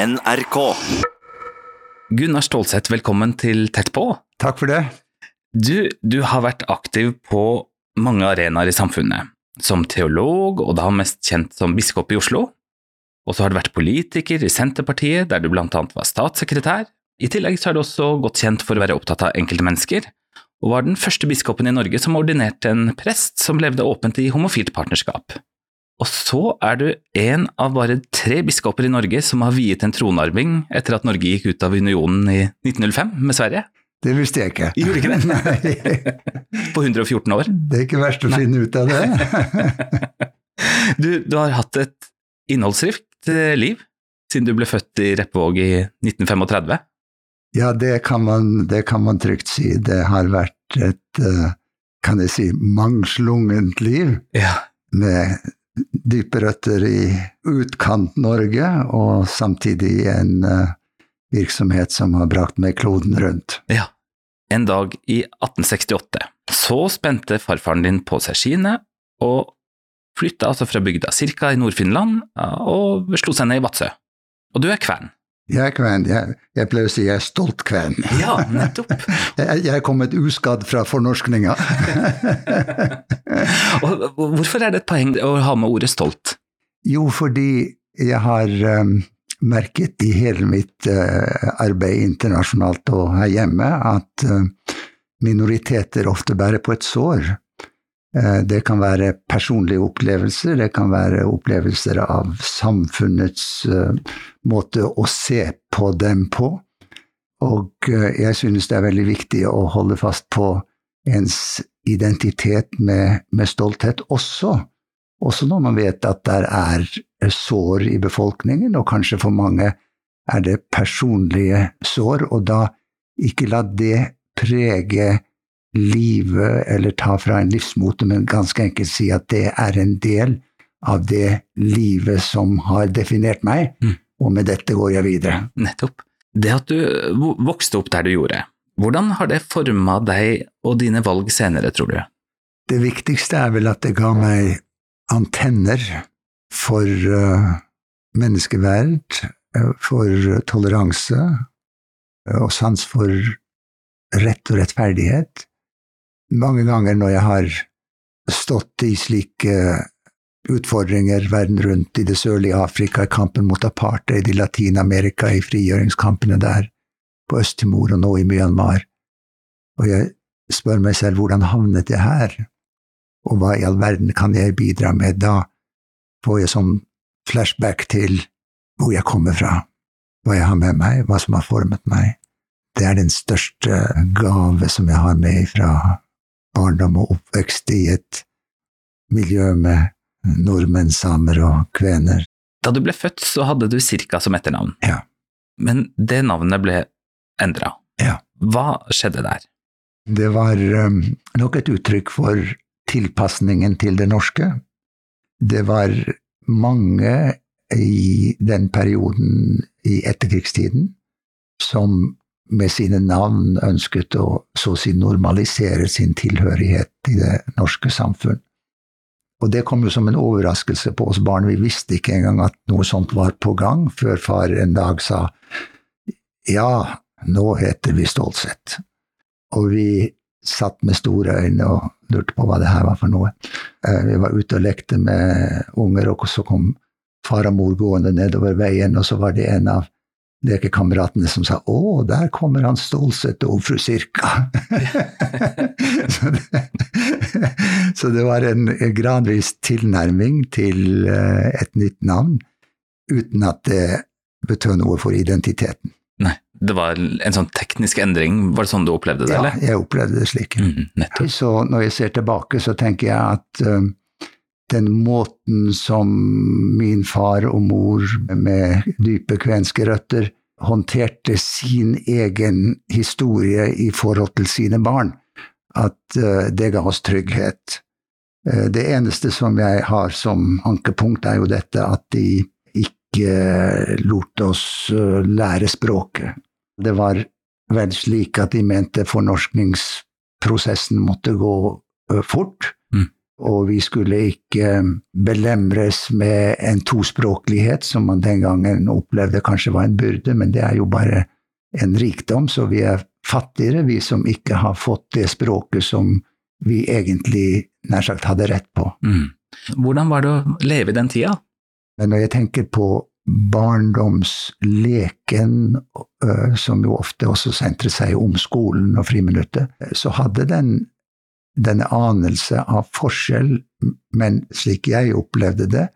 NRK. Gunnar Stålseth, velkommen til Tett på. Takk for det. Du, du har vært aktiv på mange arenaer i samfunnet. Som teolog, og da mest kjent som biskop i Oslo. Og så har du vært politiker i Senterpartiet, der du blant annet var statssekretær. I tillegg så er du også godt kjent for å være opptatt av enkelte mennesker, og var den første biskopen i Norge som ordinerte en prest som levde åpent i homofilt partnerskap. Og så er du en av bare tre biskoper i Norge som har viet en tronarving etter at Norge gikk ut av unionen i 1905 med Sverige. Det visste jeg ikke. Gjorde ikke det? På 114 år. det er ikke verst å finne ut av det. Du, du har hatt et innholdsrikt eh, liv siden du ble født i Reppevåg i 1935. Ja, det kan man, det kan man trygt si. Det har vært et, eh, kan jeg si, mangslungent liv Ja. med dype røtter i utkant-Norge, og samtidig en eh, virksomhet som har brakt meg kloden rundt. ja. En dag i 1868 så spente farfaren din på seg skiene og flytta altså fra bygda cirka i Nord-Finland og slo seg ned i Vadsø. Og du er kven. Jeg er kven. Jeg, jeg pleier å si jeg er stolt kven. Ja, nettopp. Jeg, jeg er kommet uskadd fra fornorskninga. Hvorfor er det et poeng å ha med ordet stolt? Jo, fordi jeg har um, merket i hele mitt uh, arbeid internasjonalt og her hjemme at uh, minoriteter ofte bærer på et sår. Uh, det kan være personlige opplevelser, det kan være opplevelser av samfunnets måte å se på dem på. Og jeg synes det er veldig viktig å holde fast på ens identitet med, med stolthet også. Også når man vet at der er sår i befolkningen, og kanskje for mange er det personlige sår, og da ikke la det prege livet eller ta fra en livsmote, men ganske enkelt si at det er en del av det livet som har definert meg, Mm. og med dette går jeg videre. Nettopp. Det at du vokste opp der du gjorde, hvordan har det forma deg og dine valg senere, tror du? Det viktigste er vel at det ga meg antenner for uh, menneskeverd, eh, for toleranse eh, og sans for rett og rettferdighet. Mange ganger når jeg har stått i slike utfordringer verden rundt, i det sørlige Afrika, i kampen mot apartheid, i Latin-Amerika, i frigjøringskampene der, på Øst-Timor og nå i Myanmar, og jeg spør meg selv hvordan havnet jeg her? og hva i all verden kan jeg bidra med? Da får jeg sånn flashback til hvor jeg kommer fra, hva jeg har med meg, hva som har formet meg. Det er den største gave som jeg har med fra barndom og oppvekst i et miljø med nordmenn, samer og kvener. Da du ble født, så hadde du Cirka som etternavn. Ja. Men det navnet ble endra. Ja. Hva skjedde der? Det var um, nok et uttrykk for tilpasningen til det norske. Det var mange i den perioden i etterkrigstiden som med sine navn ønsket å så å si normalisere sin tilhørighet i det norske samfunn. Og det kom jo som en overraskelse på oss barn. Vi visste ikke engang at noe sånt var på gang, før far en dag sa ja, nå heter vi Stålsett. Og vi satt med store øyne og lurte på hva det her var for noe. Eh, Vi var ute og lekte med unger, og så kom far og mor gående nedover veien, og så var det en av lekekameratene som sa 'Å, der kommer han Stålsett og fru Sirka'. så, det, så det var en gradvis tilnærming til eh, et nytt navn, uten at det betød noe for identiteten. Nei, det var en sånn teknisk endring. Var det sånn du opplevde det, Ja, eller? jeg opplevde det slik. Mm. Så når jeg ser tilbake, så tenker jeg at eh, den måten som min far og mor med dype kvenske røtter håndterte sin egen historie i forhold til sine barn, at eh, det ga oss trygghet. Eh, det eneste som jeg har som ankepunkt, er jo dette at de ikke lot oss eh, lære språket. Det var vel slik at de mente fornorskningsprosessen måtte gå fort. Og vi skulle ikke belemres med en tospråklighet som man den gangen opplevde kanskje var en byrde, men det er jo bare en rikdom, så vi er fattigere, vi som ikke har fått det språket som vi egentlig nær sagt hadde rett på. Mm. Hvordan var det å leve i den tida? Men når jeg tenker på barndomsleken, som jo ofte også sentret seg om skolen og friminuttet, så hadde den denne anelse av forskjell, men slik jeg opplevde det,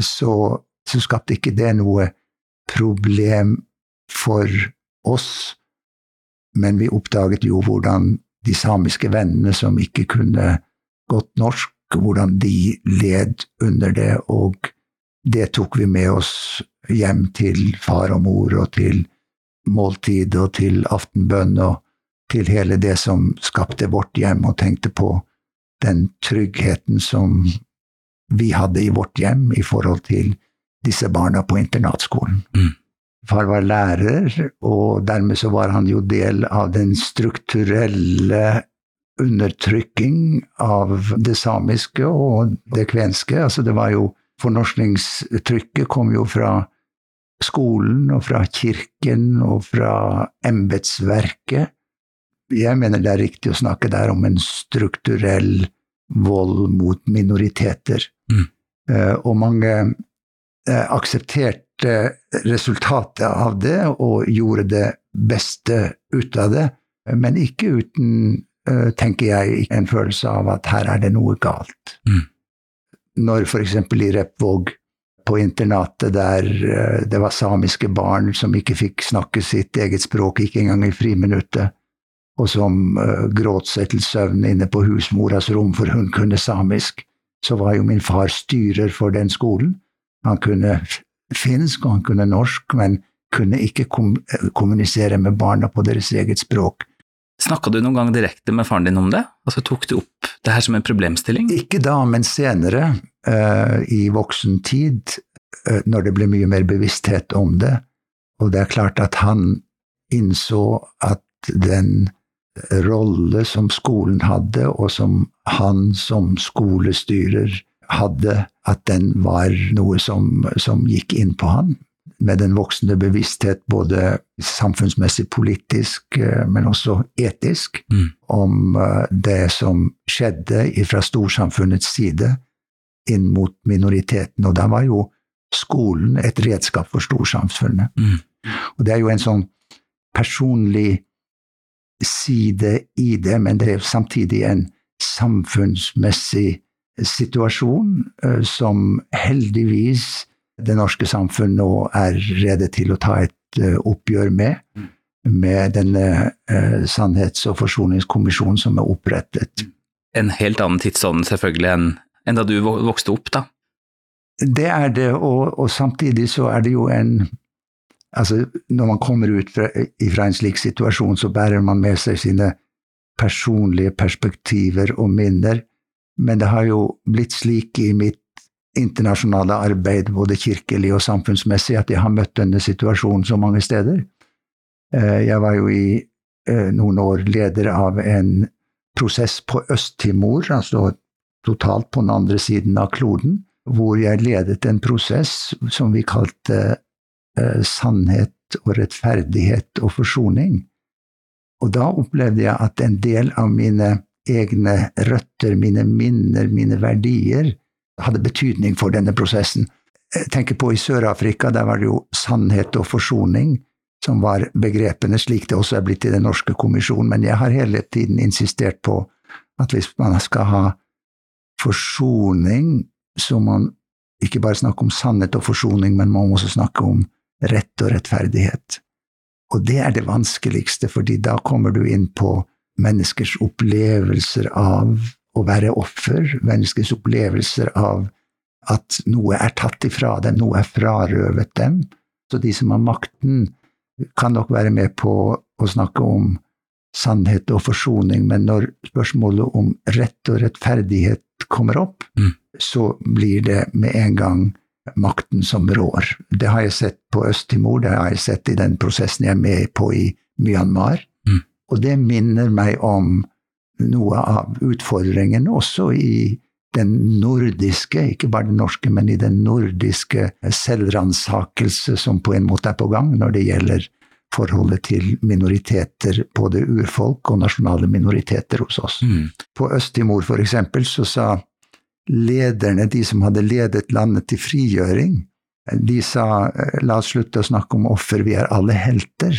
så, så skapte ikke det noe problem for oss. Men vi oppdaget jo hvordan de samiske vennene som ikke kunne godt norsk, hvordan de led under det, og det tok vi med oss hjem til far og mor og til måltid og til aftenbønn og til hele det som skapte vårt hjem, og tenkte på den tryggheten som vi hadde i vårt hjem i forhold til disse barna på internatskolen. Mm. Far var lærer, og dermed så var han jo del av den strukturelle undertrykking av det samiske og det kvenske. Altså det var jo Fornorskningstrykket kom jo fra skolen og fra kirken og fra embetsverket. Jeg mener det er riktig å snakke der om en strukturell vold mot minoriteter. Mm. Uh, og mange uh, aksepterte resultatet av det og gjorde det beste ut av det, men ikke uten, uh, tenker jeg, en følelse av at her er det noe galt. Mm. Når f.eks. i Repvåg på internatet der det var samiske barn som ikke fikk snakke sitt eget språk, ikke engang i friminuttet, og som uh, gråt seg til søvn inne på husmoras rom, for hun kunne samisk, så var jo min far styrer for den skolen. Han kunne finsk, og han kunne norsk, men kunne ikke kom eh, kommunisere med barna på deres eget språk. Snakka du noen gang direkte med faren din om det? Altså Tok du opp det her som en problemstilling? Ikke da, men senere, uh, i voksen tid, uh, når det ble mye mer bevissthet om det. Og det er klart at han innså at den rolle som skolen hadde, og som han som skolestyrer hadde, at den var noe som, som gikk inn på han. Med den voksende bevissthet, både samfunnsmessig, politisk, eh, men også etisk, mm. om eh, det som skjedde fra storsamfunnets side inn mot minoriteten. Og da var jo skolen et redskap for storsamfunnet. Mm. Og det er jo en sånn personlig side i det, men det er samtidig en samfunnsmessig situasjon eh, som heldigvis det norske samfunn nå er rede til å ta et eh, oppgjør med, med denne uh, sannhets- og forsoningskommisjonen som er opprettet. En helt annen tidsånd selvfølgelig enn, enn da du vokste opp, da? Det er det, og, og samtidig så er det jo en Altså, når man kommer ut fra, fra, en slik situasjon, så bærer man med seg sine personlige perspektiver og minner, men det har jo blitt slik i mitt internasjonale arbeid, både kirkelig og samfunnsmessig, at jeg har møtt denne situasjonen så mange steder. Eh, jeg var jo i eh, noen år leder av en prosess på Øst-Timor, altså totalt på den andre siden av kloden, hvor jeg ledet en prosess som vi kalte sannhet og rettferdighet og forsoning. Og da opplevde jeg at en del av mine egne røtter, mine minner, mine verdier, hadde betydning for denne prosessen. Jeg tenker på i Sør-Afrika, der var det jo sannhet og forsoning som var begrepene, slik det også er blitt i Den norske kommisjonen, men jeg har hele tiden insistert på at hvis man skal ha forsoning, så må man ikke bare snakke om sannhet og forsoning, men man må også snakke om rett og rettferdighet. Og det er det vanskeligste, fordi da kommer du inn på menneskers opplevelser av å være offer, menneskers opplevelser av at noe er tatt ifra dem, noe er frarøvet dem. Så de som har makten, kan nok være med på å snakke om sannhet og forsoning, men når spørsmålet om rett og rettferdighet kommer opp, mm. så blir det med en gang makten som rår. Det har jeg sett på Øst-Timor, det har jeg sett i den prosessen jeg er med på i Myanmar. Mm. Og det minner meg om noe av utfordringen også i den nordiske, ikke bare den norske, men i den nordiske selvransakelse som på en måte er på gang når det gjelder forholdet til minoriteter, både urfolk og nasjonale minoriteter hos oss. Mm. På Øst-Timor eksempel så sa lederne, de som hadde ledet landet til frigjøring, de sa la oss slutte å snakke om offer, vi er alle helter.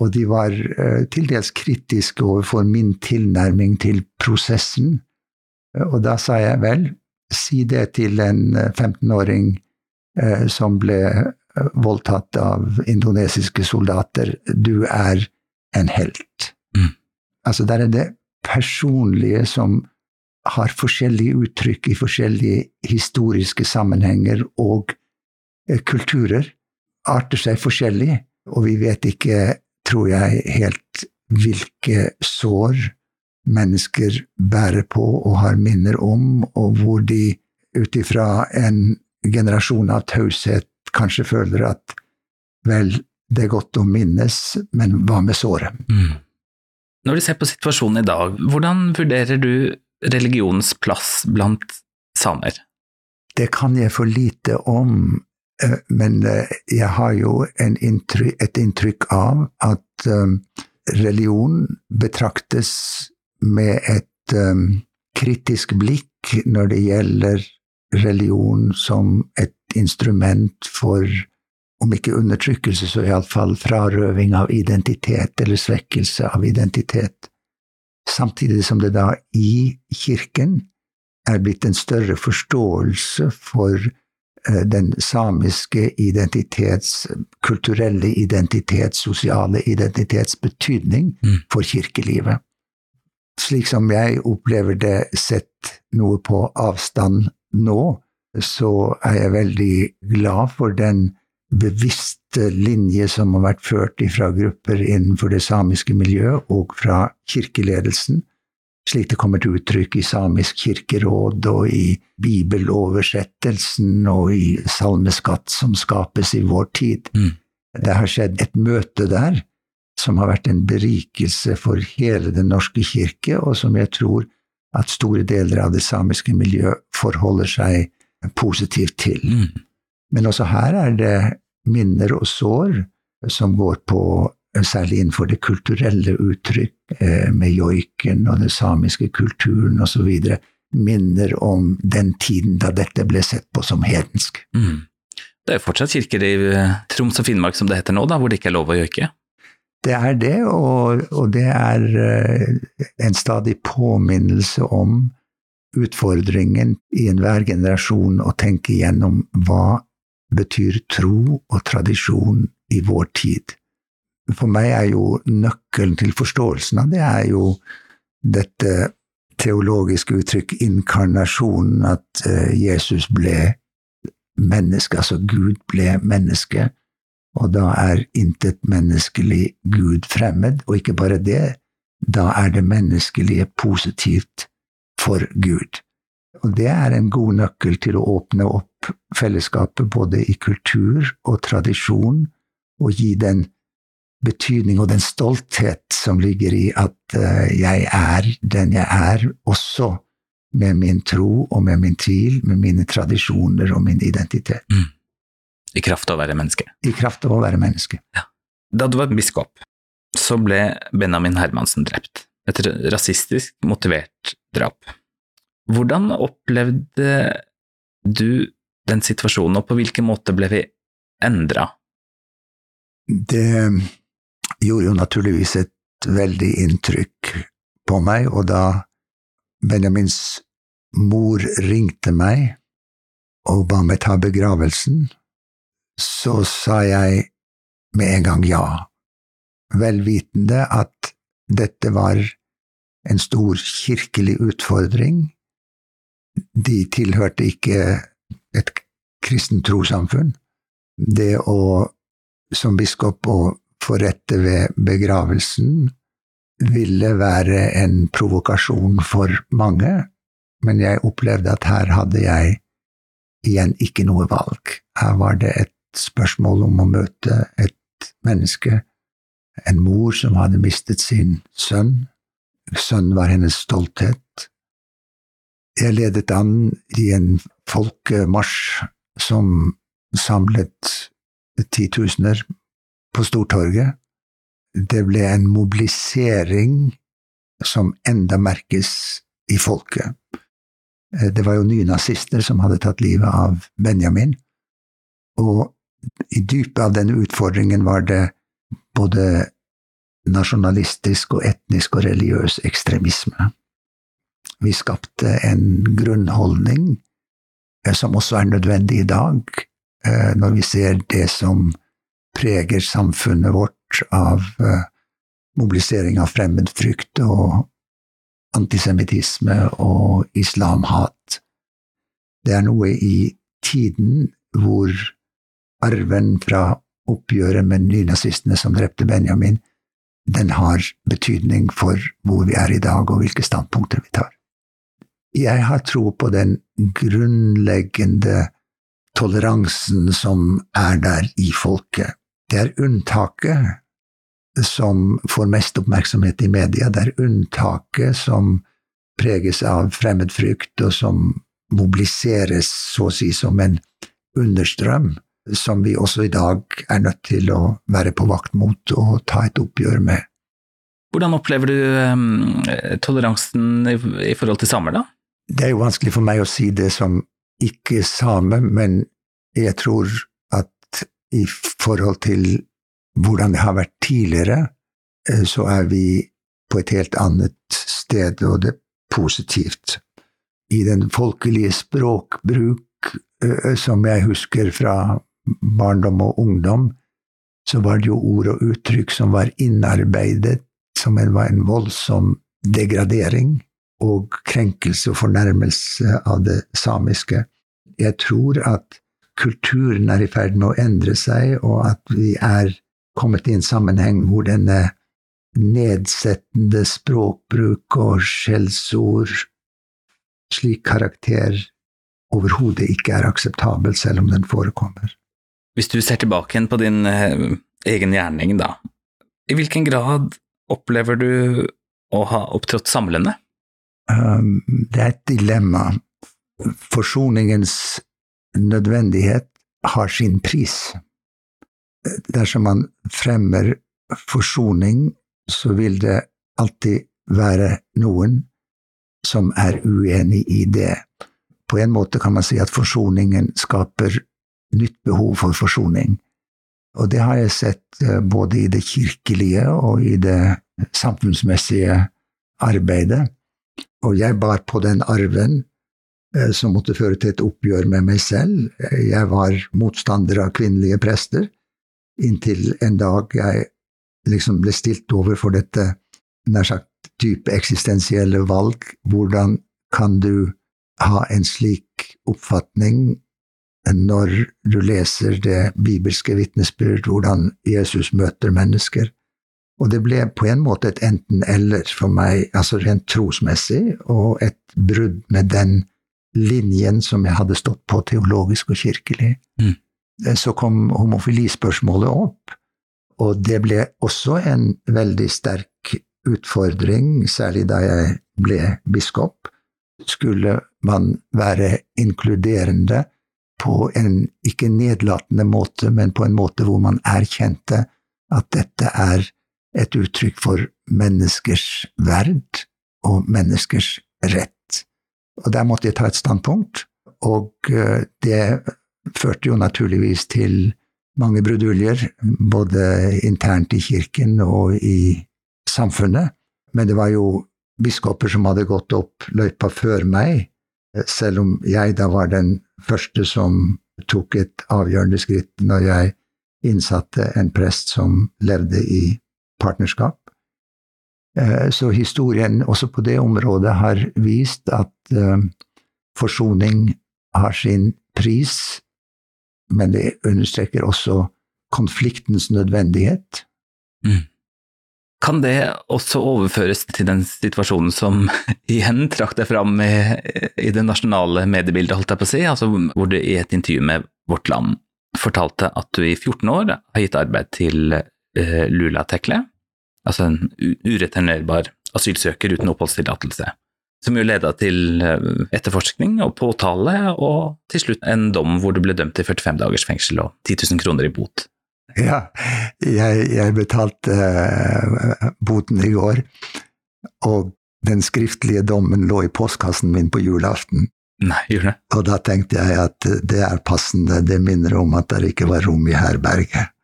Og de var uh, til dels kritiske overfor min tilnærming til prosessen. Og da sa jeg vel, si det til en 15-åring eh, som ble eh, voldtatt av indonesiske soldater. Du er en helt. Mm. Altså, der er det personlige som har forskjellige uttrykk i forskjellige historiske sammenhenger og eh, kulturer. Arter seg forskjellig, og vi vet ikke, tror jeg, helt hvilke sår mennesker bærer på og har minner om, og hvor de ut ifra en generasjon av taushet kanskje føler at vel, det er godt å minnes, men hva med såret? Mm. Når du ser på situasjonen i dag, hvordan vurderer du religionens plass blant samer? Det kan jeg for lite om, eh, men eh, jeg har jo inntrykk, et inntrykk av at eh, religion betraktes med et kritisk blikk når det gjelder religion som et instrument for, om ikke undertrykkelse, så iallfall frarøving av identitet eller svekkelse av identitet. Samtidig som det da i kirken er blitt en større forståelse for uh, den samiske identitets, kulturelle identitets, sosiale identitets betydning mm. for kirkelivet slik som jeg opplever det sett noe på avstand nå, så er jeg veldig glad for den bevisste linje som har vært ført fra grupper innenfor det samiske miljøet og fra kirkeledelsen, slik det kommer til uttrykk i Samisk kirkeråd og i bibeloversettelsen og i salmeskatt som skapes i vår tid. Mm. Det har skjedd et møte der som har vært en berikelse for hele Den norske kirke, og som jeg tror at store deler av det samiske miljøet forholder seg positivt til. Mm. Men også her er det minner og sår som går på, særlig innenfor det kulturelle uttrykk, eh, med joiken og den samiske kulturen osv., minner om den tiden da dette ble sett på som hedensk. Mm. Det er jo fortsatt kirker i eh, Troms og Finnmark, som det heter nå, da, hvor det ikke er lov å joike? Det er det, og, og det er eh, en stadig påminnelse om utfordringen i enhver generasjon å tenke igjennom hva betyr tro og tradisjon i vår tid. For meg er jo nøkkelen til forståelsen av det er jo dette teologiske uttrykk inkarnasjonen, at eh, Jesus ble menneske, altså Gud ble menneske og da er intet menneskelig Gud fremmed, og ikke bare det, da er det menneskelige positivt for Gud. Og det er en god nøkkel til å åpne opp fellesskapet både i kultur og tradisjon, og gi den betydning og den stolthet som ligger i at uh, jeg er den jeg er, også med min tro og med min tvil, med mine tradisjoner og min identitet. Mm. I kraft av å være menneske. I kraft av å være menneske. Ja. Da du var biskop, så ble Benjamin Hermansen drept. Et rasistisk motivert drap. Hvordan opplevde du den situasjonen, og på hvilken måte ble vi endra? Det gjorde jo naturligvis et veldig inntrykk på meg, og da Benjamins mor ringte meg og ba meg ta begravelsen, så sa jeg med en gang ja, vel vitende at dette var en stor kirkelig utfordring. De tilhørte ikke et kristent trossamfunn. Det å som biskop å få rette ved begravelsen ville være en provokasjon for mange, men jeg opplevde at her hadde jeg igjen ikke noe valg. Her var det et spørsmål om å møte et menneske, en mor som hadde mistet sin sønn. Sønnen var hennes stolthet. Jeg ledet an i en folkemarsj som samlet titusener på Stortorget. Det ble en mobilisering som enda merkes i folket. Det var jo nynazister som hadde tatt livet av Benjamin. Og i dypet av denne utfordringen var det både nasjonalistisk og etnisk og religiøs ekstremisme. Vi skapte en grunnholdning eh, som også er nødvendig i dag, eh, når vi ser det som preger samfunnet vårt av mobilisering av fremmedfrykt og antisemittisme og islamhat. Det er noe i tiden hvor arven fra oppgjøret med nynazistene som drepte Benjamin, den har betydning for hvor vi er i dag, og hvilke standpunkter vi tar. Jeg har tro på den grunnleggende toleransen som er der i folket. Det er unntaket som får mest oppmerksomhet i media. Det er unntaket som preges av fremmedfrykt, og som mobiliseres så å si som en understrøm, som vi også i dag er nødt til å være på vakt mot og ta et oppgjør med. Hvordan opplever du um, toleransen i, i, forhold til samer, da? Det er jo vanskelig for meg å si det som ikke same, men jeg tror at i forhold til hvordan det har vært tidligere, eh, så er vi på et helt annet sted, og det er positivt. I den folkelige språkbruk eh, som jeg husker fra barndom og ungdom, så var det jo ord og uttrykk som var innarbeidet, som var en voldsom degradering og krenkelse og fornærmelse av det samiske. Jeg tror at kulturen er i ferd med å endre seg, og at vi er kommet i en sammenheng hvor denne nedsettende språkbruk og skjellsord, slik karakter, overhodet ikke er akseptabel, selv om den forekommer. Hvis du ser tilbake igjen på din eh, egen gjerning, da, i hvilken grad opplever du å ha opptrådt samlende? Um, det er et dilemma. Forsoningens nødvendighet har sin pris dersom man fremmer forsoning, så vil det alltid være noen som er uenig i det. På en måte kan man si at forsoningen skaper nytt behov for forsoning. Og det har jeg sett eh, både i det kirkelige og i det samfunnsmessige arbeidet. Og jeg bar på den arven eh, som måtte føre til et oppgjør med meg selv. Jeg var motstander av kvinnelige prester. Inntil en dag jeg liksom ble stilt overfor dette nær sagt type eksistensielle valg. Hvordan kan du ha en slik oppfatning når du leser det bibelske vitnesbyrd, hvordan Jesus møter mennesker? Og det ble på en måte et enten-eller for meg, altså rent trosmessig, og et brudd med den linjen som jeg hadde stått på teologisk og kirkelig. Mm. Eh, så kom homofilispørsmålet opp, og det ble også en veldig sterk utfordring, særlig da jeg ble biskop. Skulle man være inkluderende på en ikke nedlatende måte, men på en måte hvor man erkjente at dette er et uttrykk for menneskers verd og menneskers rett. Og der måtte jeg ta et standpunkt, og eh, det førte jo naturligvis til mange bruduljer, både internt i kirken og i samfunnet. Men det var jo biskoper som hadde gått opp løypa før meg, selv om jeg da var den første som tok et avgjørende skritt når jeg innsatte en prest som levde i partnerskap. Eh, så historien også på det området har vist at eh, forsoning har sin pris, men det understreker også konfliktens nødvendighet. Mm. Kan det også overføres til den situasjonen som igjen trakk deg fram i, i, det nasjonale mediebildet, holdt jeg på å si, altså hvor du i et intervju med Vårt Land fortalte at du i 14 år har gitt arbeid til uh, Lula Tekle, altså en ureturnerbar asylsøker uten oppholdstillatelse. som jo leda til eh, etterforskning og påtale, og til slutt en dom hvor du ble dømt til 45 dagers fengsel og 10 000 kroner i bot. Ja, jeg, jeg betalte uh, boten i går, og den skriftlige dommen lå i postkassen min på julaften. Nei, gjorde det? Og da tenkte jeg at det er passende, det minner om at det ikke var rom i herberget.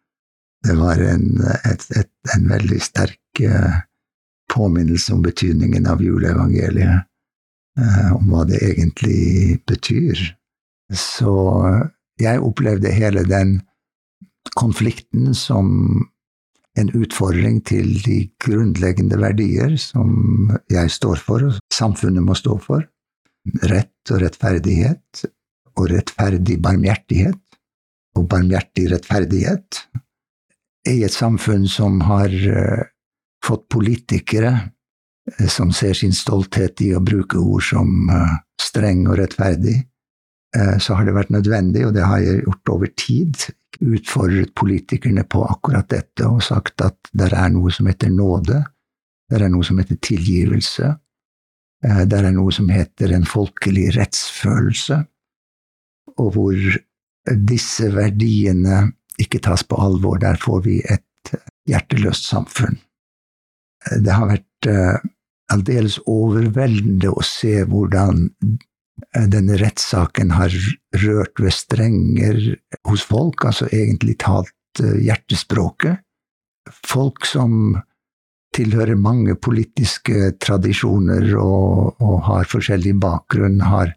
Det var en, et, et, en veldig sterk uh, påminnelse om betydningen av juleevangeliet, uh, om hva det egentlig betyr. Så jeg opplevde hele den konflikten som en utfordring til de grunnleggende verdier som jeg står for, og samfunnet må stå for. Rett og rettferdighet, og rettferdig barmhjertighet, og barmhjertig rettferdighet. I et samfunn som har uh, fått politikere uh, som ser sin stolthet i å bruke ord som uh, streng og rettferdig, så har det vært nødvendig, og det har jeg gjort over tid, utfordret politikerne på akkurat dette og sagt at det er noe som heter nåde, det er noe som heter tilgivelse, eh, det er noe som heter en folkelig rettsfølelse, og hvor disse verdiene ikke tas på alvor. Der får vi et hjerteløst samfunn. Det har vært eh, aldeles overveldende å se hvordan Eh, denne rettssaken har rørt ved strenger hos folk, altså egentlig talt eh, hjertespråket. Folk som tilhører mange politiske tradisjoner og, og, har forskjellig bakgrunn, har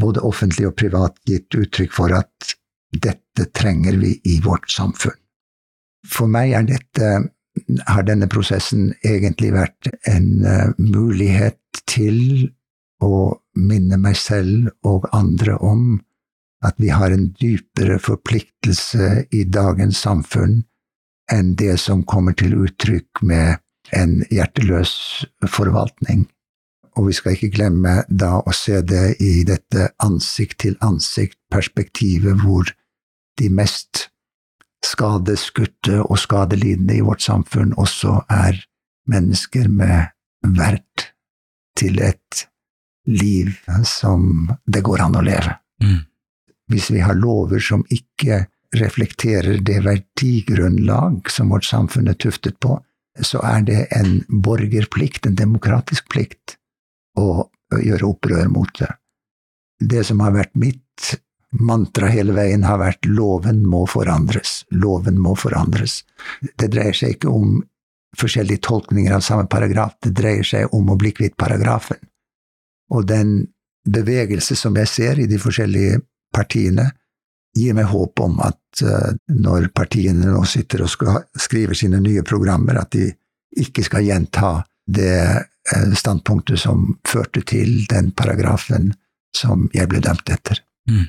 både offentlig og privat gitt uttrykk for at dette trenger vi i vårt samfunn. For meg dette, har denne prosessen egentlig vært en uh, mulighet til å minne meg selv og andre om at vi har en dypere forpliktelse i dagens samfunn enn det som kommer til uttrykk med en hjerteløs forvaltning. Og vi skal ikke glemme da å se det i dette ansikt-til-ansikt-perspektivet, hvor de mest skadeskutte og skadelidende i vårt samfunn også er mennesker med verd til et liv som det går an å leve. Mm. Hvis vi har lover som ikke reflekterer det verdigrunnlag som vårt samfunn er tuftet på, så er det en borgerplikt, en demokratisk plikt, å gjøre opprør mot det. Det som har vært mitt mantra hele veien, har vært loven må forandres. Loven må forandres. Det dreier seg ikke om forskjellige tolkninger av samme paragraf, det dreier seg om å bli kvitt paragrafen. Og den bevegelse som jeg ser i de forskjellige partiene, gir meg håp om at uh, når partiene nå sitter og skriver sine nye programmer, at de ikke skal gjenta det uh, standpunktet som førte til den paragrafen som jeg ble dømt etter. Mm.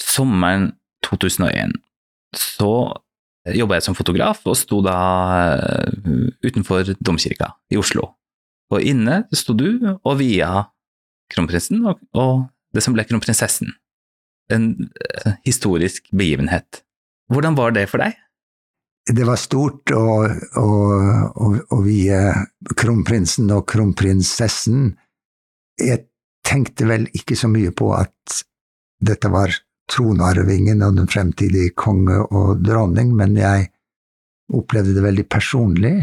Sommeren 2001 så jobba jeg som fotograf og sto da uh, utenfor domkirka i Oslo og inne sto du og via kronprinsen og, og det som ble kronprinsessen. En uh, historisk begivenhet. Hvordan var det for deg? Det var stort å, å, å, å vie kronprinsen og kronprinsessen. Jeg tenkte vel ikke så mye på at dette var tronarvingen og den fremtidige konge og dronning, men jeg opplevde det veldig personlig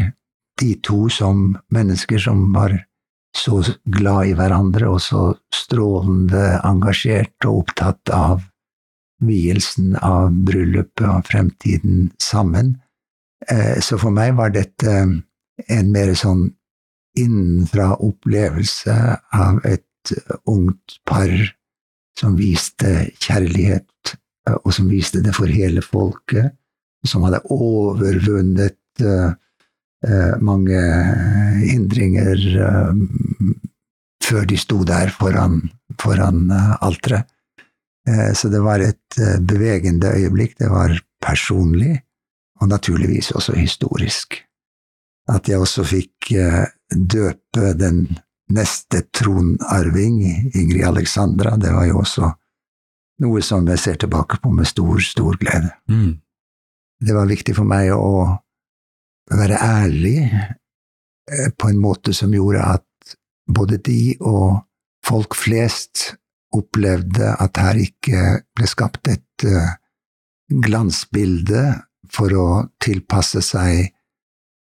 de to som mennesker som var så glad i hverandre og så strålende engasjert og opptatt av vielsen, av bryllupet, og fremtiden sammen. Eh, så for meg var dette en mer sånn innenfra opplevelse av et ungt par som viste kjærlighet, eh, og som viste det for hele folket, som hadde overvunnet uh, Eh, mange hindringer eh, før de sto der foran, foran eh, alteret. Så det var et bevegende øyeblikk. Det var personlig, og naturligvis også historisk. At jeg også fikk døpe den neste tronarving, Ingrid Alexandra, det var jo også noe som jeg ser tilbake på med stor, stor glede. Mm. Det var viktig for meg å være ærlig eh, på en måte som gjorde at både de og folk flest opplevde at her ikke ble skapt et uh, glansbilde for å tilpasse seg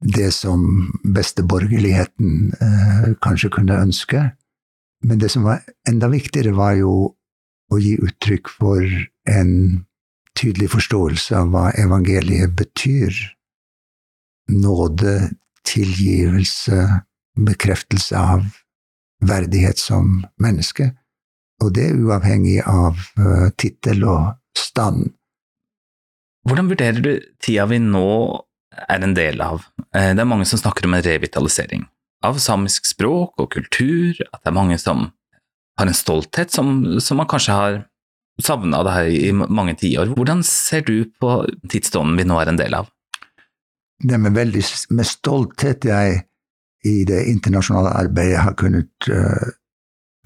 det som besteborgerligheten eh, kanskje kunne ønske. Men det som var enda viktigere, var jo å gi uttrykk for en tydelig forståelse av hva evangeliet betyr. Nåde, tilgivelse, bekreftelse av verdighet som menneske. Og det er uavhengig av uh, tittel og stand. Hvordan vurderer du tida vi nå er en del av? Eh, det er mange som snakker om en revitalisering av samisk språk og kultur, at det er mange som har en stolthet som, som man kanskje har savna det her i mange tiår. Hvordan ser du på tidsånden vi nå er en del av? Det er med veldig med stolthet jeg i det internasjonale arbeidet har kunnet uh,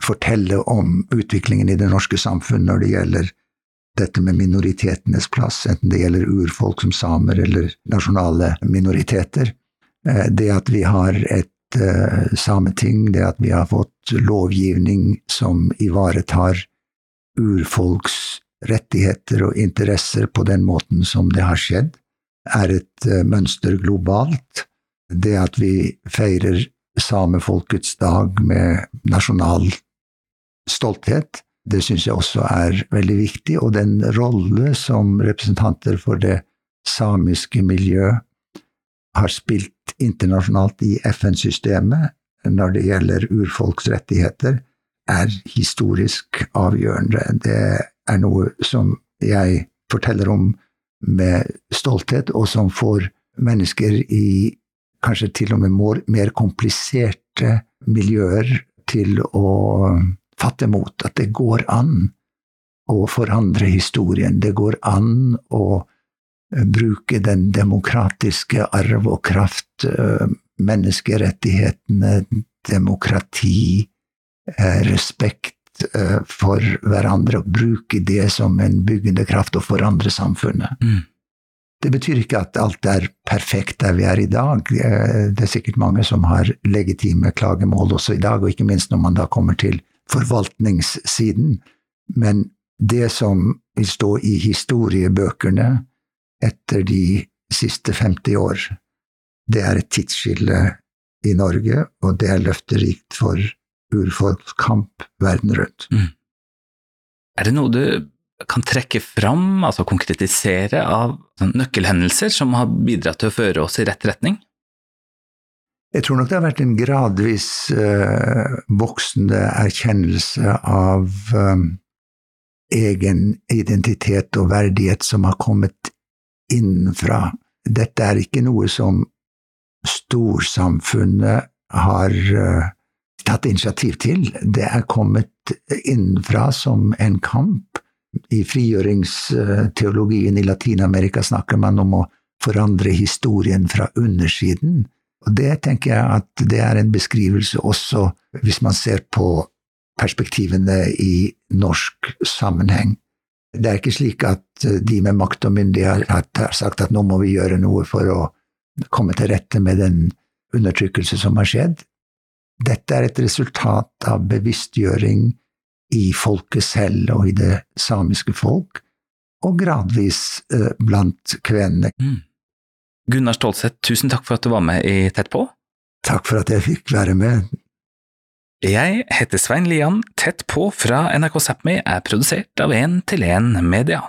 fortelle om utviklingen i det norske samfunn når det gjelder dette med minoritetenes plass, enten det gjelder urfolk som samer eller nasjonale minoriteter. Uh, det at vi har et uh, sameting, det at vi har fått lovgivning som ivaretar urfolks rettigheter og interesser på den måten som det har skjedd, er et mønster globalt det at vi feirer samefolkets dag med nasjonal stolthet, det syns jeg også er veldig viktig. Og den rolle som representanter for det samiske miljøet har spilt internasjonalt i FN-systemet når det gjelder urfolks rettigheter, er historisk avgjørende. Det er noe som jeg forteller om med stolthet, og som får mennesker i kanskje til og med mer kompliserte miljøer til å fatte mot at det går an å forandre historien. Det går an å eh, bruke den demokratiske arv og kraft, eh, menneskerettighetene, demokrati, eh, respekt for hverandre, og bruke det som en byggende kraft og forandre samfunnet. Mm. Det betyr ikke at alt er perfekt der vi er i dag. Det er sikkert mange som har legitime klagemål også i dag, og ikke minst når man da kommer til forvaltningssiden. Men det som vil stå i historiebøkene etter de siste 50 år, det er et tidsskille i Norge, og det er løfterikt for urfolkskamp verden rundt. Mm. Er det noe du kan trekke fram, altså konkretisere, av nøkkelhendelser som har bidratt til å føre oss i rett retning? Jeg tror nok det har vært en gradvis uh, voksende erkjennelse av um, egen identitet og verdighet som har kommet innenfra. Dette er ikke noe som storsamfunnet har uh, tatt initiativ til. Det er kommet innenfra som en kamp i frigjøringsteologien i Latin-Amerika snakker man om å forandre historien fra undersiden. Og det tenker jeg at det er en beskrivelse også hvis man ser på perspektivene i norsk sammenheng. Det er ikke slik at de med makt og myndighet har sagt at nå må vi gjøre noe for å komme til rette med den undertrykkelse som har skjedd. Dette er et resultat av bevisstgjøring i folket selv og i det samiske folk, og gradvis eh, blant kvenene. Mm. Gunnar Stålseth, tusen takk for at du var med i Tett på. Takk for at jeg fikk være med. Jeg heter Svein Lian. Tett på fra NRK Sápmi er produsert av 1 til 1 Media.